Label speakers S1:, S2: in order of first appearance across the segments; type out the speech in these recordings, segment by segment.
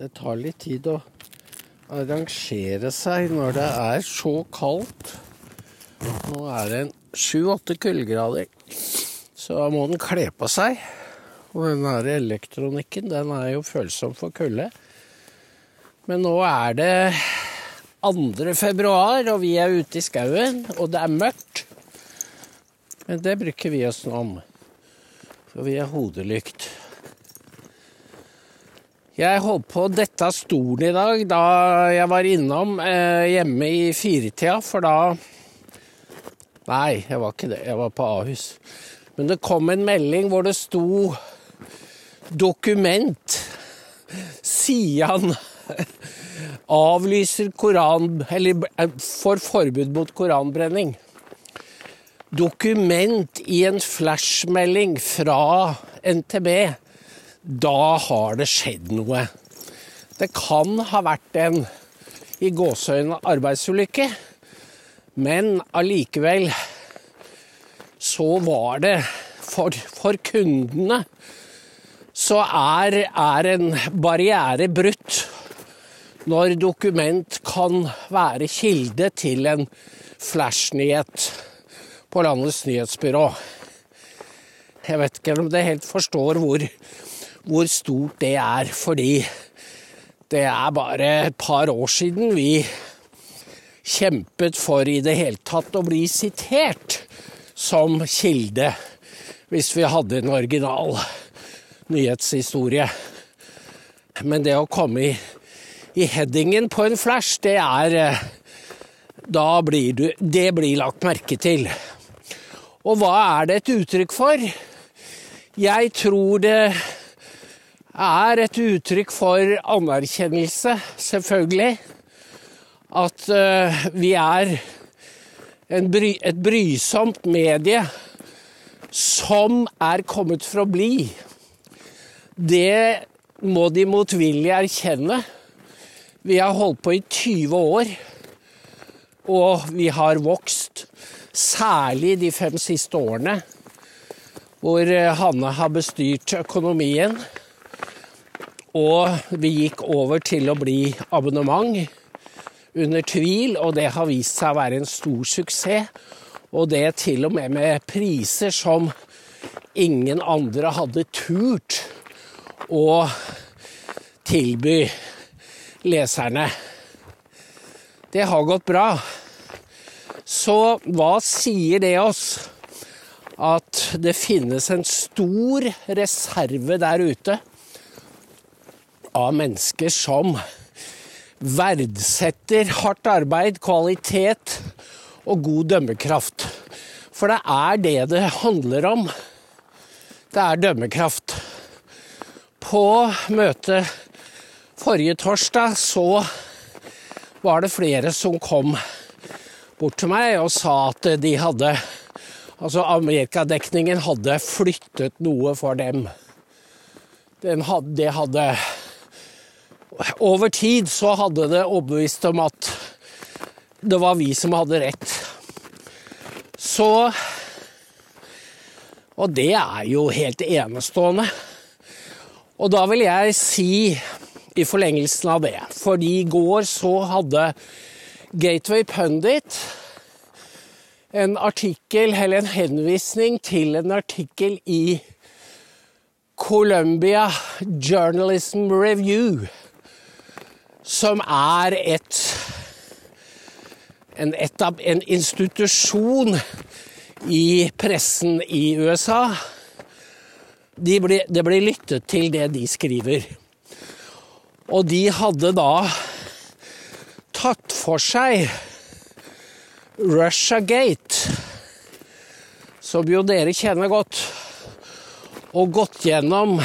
S1: Det tar litt tid å arrangere seg når det er så kaldt. Nå er det en sju-åtte kuldegrader, så da må den kle på seg. Og den her elektronikken, den er jo følsom for kulde. Men nå er det 2. februar, og vi er ute i skauen, og det er mørkt. Men det bruker vi oss nå om, for vi har hodelykt. Jeg holdt på å dette av stolen i dag da jeg var innom eh, hjemme i firetida, for da Nei, jeg var ikke det. Jeg var på Ahus. Men det kom en melding hvor det sto 'Dokument'. Sian avlyser koran... Eller får forbud mot koranbrenning. Dokument i en flashmelding fra NTB. Da har det skjedd noe. Det kan ha vært en i gåseøynene arbeidsulykke. Men allikevel så var det for, for kundene så er, er en barriere brutt når dokument kan være kilde til en flashnyhet på landets nyhetsbyrå. Jeg vet ikke om det helt forstår hvor, hvor stort det er, fordi det er bare et par år siden vi kjempet for i det hele tatt å bli sitert som kilde hvis vi hadde en original nyhetshistorie. Men det å komme i, i headingen på en flash, det er Da blir du Det blir lagt merke til. Og hva er det et uttrykk for? Jeg tror det er et uttrykk for anerkjennelse, selvfølgelig at uh, vi er bry, et brysomt medie som er kommet for å bli. Det må de motvillig erkjenne. Vi har holdt på i 20 år, og vi har vokst. Særlig de fem siste årene, hvor eh, Hanne har bestyrt økonomien. Og vi gikk over til å bli abonnement under tvil, og det har vist seg å være en stor suksess. Og det til og med med priser som ingen andre hadde turt å tilby leserne. Det har gått bra. Så hva sier det oss? At det finnes en stor reserve der ute av mennesker som verdsetter hardt arbeid, kvalitet og god dømmekraft. For det er det det handler om. Det er dømmekraft. På møtet forrige torsdag så var det flere som kom bort til meg og sa at de hadde Altså amerikadekningen hadde flyttet noe for dem. Hadde, det hadde over tid så hadde det overbevist om at det var vi som hadde rett. Så Og det er jo helt enestående. Og da vil jeg si, i forlengelsen av det Fordi i går så hadde Gateway Pundit en artikkel, eller en henvisning til en artikkel i Columbia Journalism Review som er et en, etab, en institusjon i pressen i USA. De ble, det blir lyttet til det de skriver. Og de hadde da tatt for seg Russiagate, som jo dere kjenner godt, og gått gjennom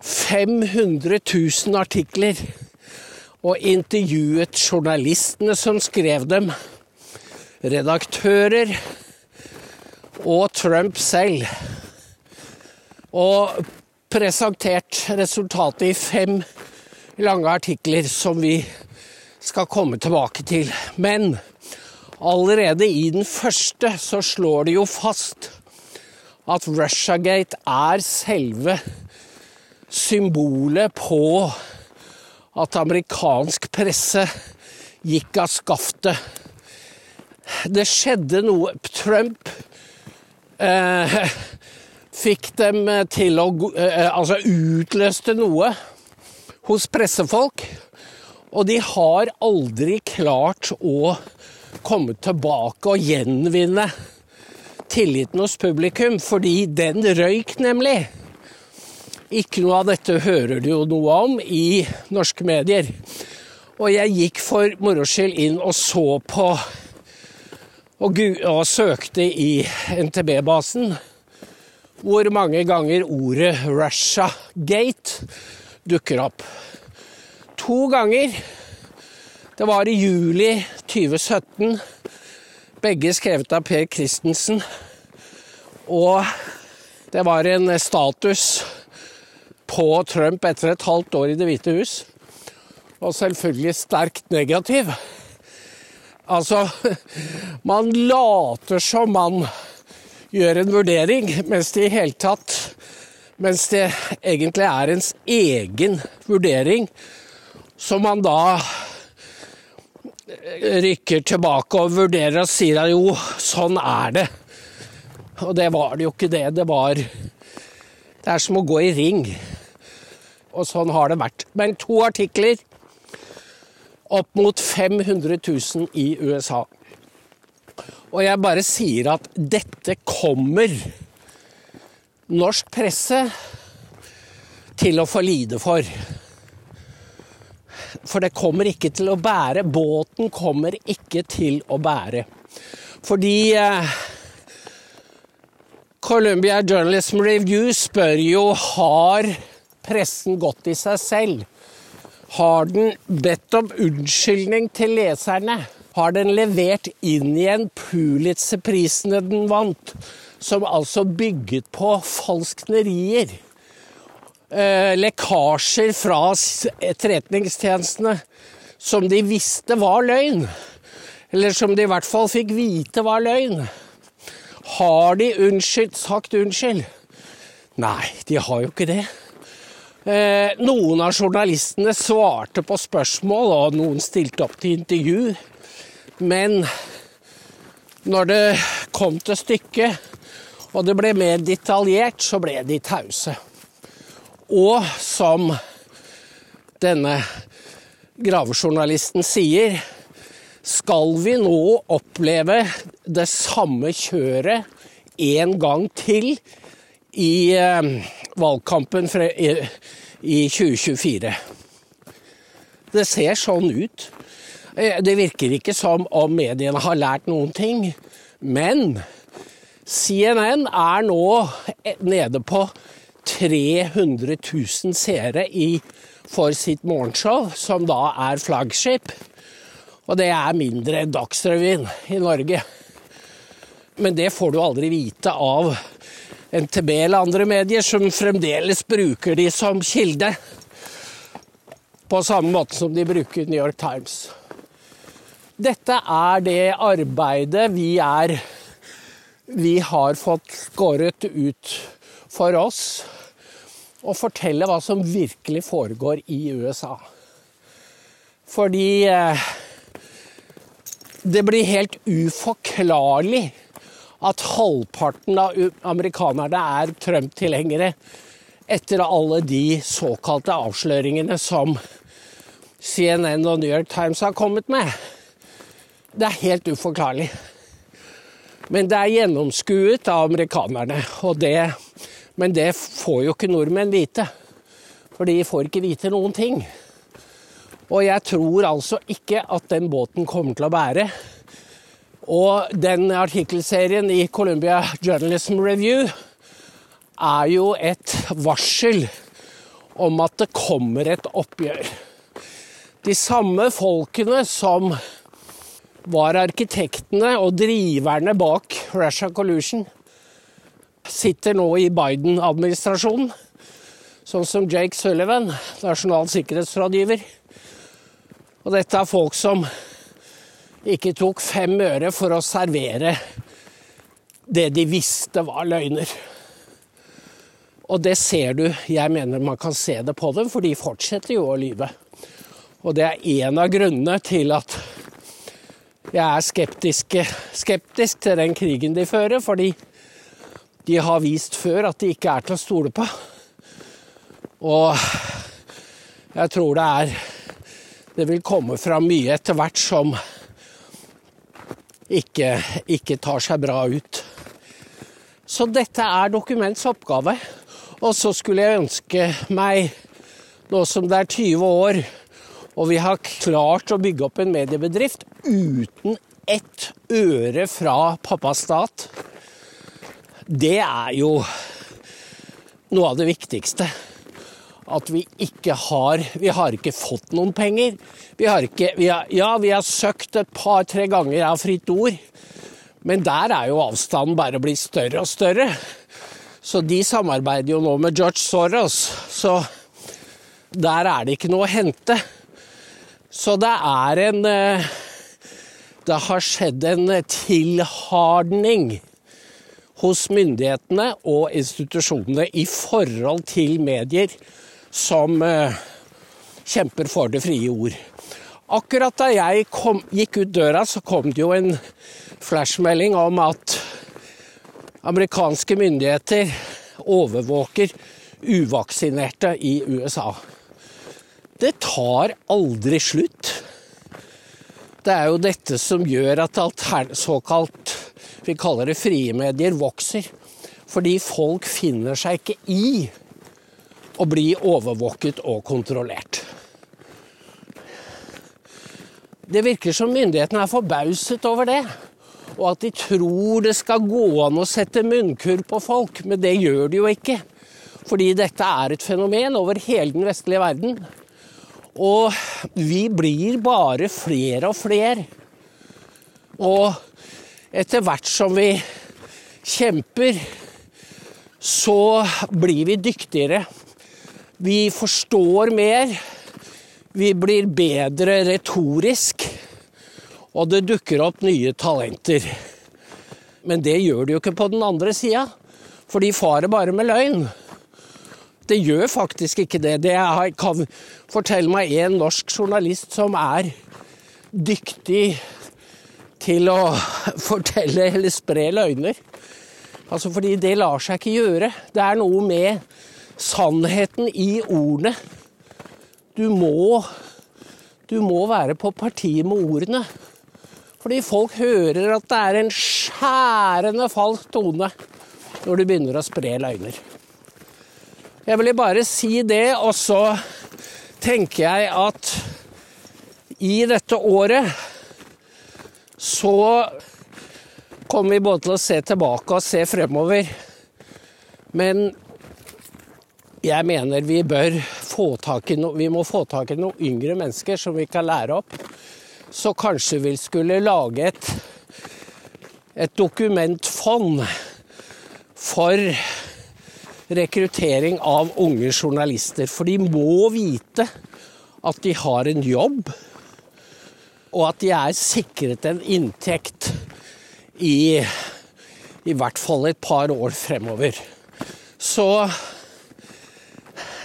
S1: 500 000 artikler og intervjuet journalistene som skrev dem, redaktører og Trump selv. Og presentert resultatet i fem lange artikler som vi skal komme tilbake til. Men allerede i den første så slår det jo fast at Russiagate er selve symbolet på at amerikansk presse gikk av skaftet. Det skjedde noe Trump eh, fikk dem til å eh, Altså utløste noe hos pressefolk. Og de har aldri klart å komme tilbake og gjenvinne tilliten hos publikum, fordi den røyk nemlig. Ikke noe av dette hører du jo noe om i norske medier. Og jeg gikk for moro skyld inn og så på og, og søkte i NTB-basen hvor mange ganger ordet 'Russia Gate' dukker opp. To ganger. Det var i juli 2017. Begge skrevet av Per Christensen. Og det var en status på Trump etter et halvt år i Det hvite hus. Og selvfølgelig sterkt negativ. Altså, man later som man gjør en vurdering, mens det i hele tatt Mens det egentlig er ens egen vurdering, som man da rykker tilbake og vurderer og sier at jo, sånn er det. Og det var det jo ikke det. Det var Det er som å gå i ring. Og sånn har det vært. Men to artikler opp mot 500 000 i USA. Og jeg bare sier at dette kommer norsk presse til å få lide for. For det kommer ikke til å bære. Båten kommer ikke til å bære. Fordi eh, Columbia Journalism Review spør jo har pressen gått i seg selv har den bedt om unnskyldning til leserne? Har den levert inn igjen Pulitzer-prisene den vant, som altså bygget på falsknerier? Eh, lekkasjer fra etterretningstjenestene som de visste var løgn. Eller som de i hvert fall fikk vite var løgn. Har de unnskyld, sagt unnskyld? Nei, de har jo ikke det. Eh, noen av journalistene svarte på spørsmål, og noen stilte opp til intervju. Men når det kom til stykket, og det ble mer detaljert, så ble de tause. Og som denne gravejournalisten sier, skal vi nå oppleve det samme kjøret en gang til i eh, valgkampen i 2024. Det ser sånn ut. Eh, det virker ikke som om mediene har lært noen ting. Men CNN er nå nede på 300 000 seere i, for sitt morgenshow, som da er flaggskip. Og det er mindre enn Dagsrevyen i Norge. Men det får du aldri vite av NTB eller andre medier som fremdeles bruker de som kilde. På samme måte som de bruker New York Times. Dette er det arbeidet vi er Vi har fått skåret ut for oss. Å fortelle hva som virkelig foregår i USA. Fordi eh, det blir helt uforklarlig at halvparten av amerikanerne er Trump-tilhengere etter alle de såkalte avsløringene som CNN og New York Times har kommet med. Det er helt uforklarlig. Men det er gjennomskuet av amerikanerne. Det, men det får jo ikke nordmenn vite. For de får ikke vite noen ting. Og jeg tror altså ikke at den båten kommer til å bære. Og den artikkelserien i Columbia Journalism Review er jo et varsel om at det kommer et oppgjør. De samme folkene som var arkitektene og driverne bak Russia Collusion, sitter nå i Biden-administrasjonen, sånn som Jake Sullivan, nasjonal sikkerhetsrådgiver. Og dette er folk som ikke tok fem øre for å servere det de visste var løgner. Og det ser du. Jeg mener man kan se det på dem, for de fortsetter jo å lyve. Og det er en av grunnene til at jeg er skeptisk, skeptisk til den krigen de fører, fordi de har vist før at de ikke er til å stole på. Og jeg tror det er Det vil komme fram mye etter hvert som ikke, ikke tar seg bra ut. Så dette er dokuments oppgave. Og så skulle jeg ønske meg, nå som det er 20 år, og vi har klart å bygge opp en mediebedrift uten ett øre fra pappas stat, det er jo noe av det viktigste at vi ikke har Vi har ikke fått noen penger. Vi har ikke vi har, Ja, vi har søkt et par-tre ganger av Fritt Ord, men der er jo avstanden bare blitt større og større. Så de samarbeider jo nå med George Soros, så der er det ikke noe å hente. Så det er en eh, Det har skjedd en tilhardning hos myndighetene og institusjonene i forhold til medier som eh, kjemper for det frie ord. Akkurat da jeg kom, gikk ut døra, så kom det jo en flashmelding om at amerikanske myndigheter overvåker uvaksinerte i USA. Det tar aldri slutt. Det er jo dette som gjør at såkalt vi kaller det frie medier vokser. Fordi folk finner seg ikke i å bli overvåket og kontrollert. Det virker som myndighetene er forbauset over det, og at de tror det skal gå an å sette munnkurv på folk, men det gjør de jo ikke. Fordi dette er et fenomen over hele den vestlige verden. Og vi blir bare flere og flere. Og etter hvert som vi kjemper, så blir vi dyktigere vi forstår mer. Vi blir bedre retorisk. Og det dukker opp nye talenter. Men det gjør det jo ikke på den andre sida, for de farer bare med løgn. Det gjør faktisk ikke det. Det kan fortelle meg en norsk journalist som er dyktig til å fortelle eller spre løgner. Altså fordi det lar seg ikke gjøre. Det er noe med sannheten i ordene. Du må, du må være på parti med ordene. Fordi folk hører at det er en skjærende falsk tone når du begynner å spre løgner. Jeg ville bare si det, og så tenker jeg at i dette året så kommer vi både til å se tilbake og se fremover. Men jeg mener vi bør få tak i no, vi må få tak i noen yngre mennesker som vi kan lære opp. Så kanskje vi skulle lage et, et dokumentfond for rekruttering av unge journalister. For de må vite at de har en jobb, og at de er sikret en inntekt i i hvert fall et par år fremover. Så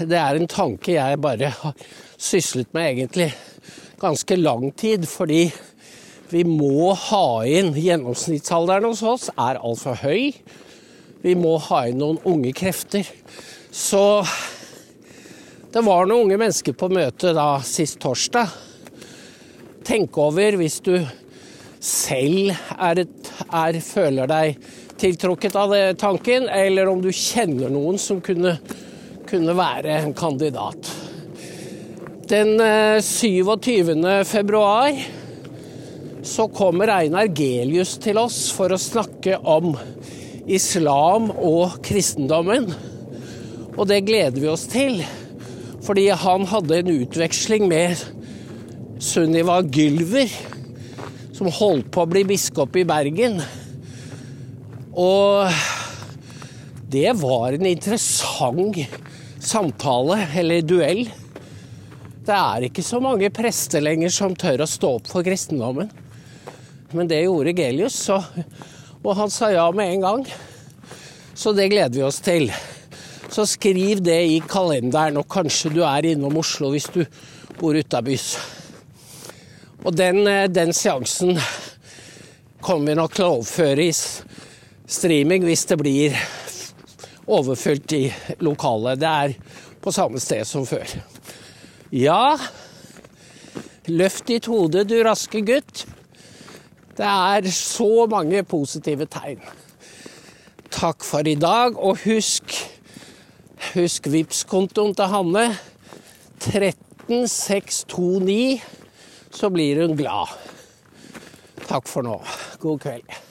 S1: det er en tanke jeg bare har syslet med egentlig ganske lang tid, fordi vi må ha inn Gjennomsnittsalderen hos oss er altfor høy. Vi må ha inn noen unge krefter. Så det var noen unge mennesker på møtet da sist torsdag. Tenk over hvis du selv er, et, er, føler deg tiltrukket av det tanken, eller om du kjenner noen som kunne kunne være en kandidat. Den 27. Eh, februar så kommer Einar Gelius til oss for å snakke om islam og kristendommen. Og det gleder vi oss til, fordi han hadde en utveksling med Sunniva Gylver, som holdt på å bli biskop i Bergen. Og det var en interessant samtale eller duell. Det er ikke så mange prester lenger som tør å stå opp for kristendommen. Men det gjorde Gelius, så, og han sa ja med en gang. Så det gleder vi oss til. Så skriv det i kalenderen, og kanskje du er innom Oslo hvis du bor utabys. Og den, eh, den seansen kommer vi nok til å overføre i streaming hvis det blir overfylt i lokalet. Det er på samme sted som før. Ja, løft ditt hode, du raske gutt. Det er så mange positive tegn. Takk for i dag, og husk Husk Vipps-kontoen til Hanne. 13629, så blir hun glad. Takk for nå. God kveld.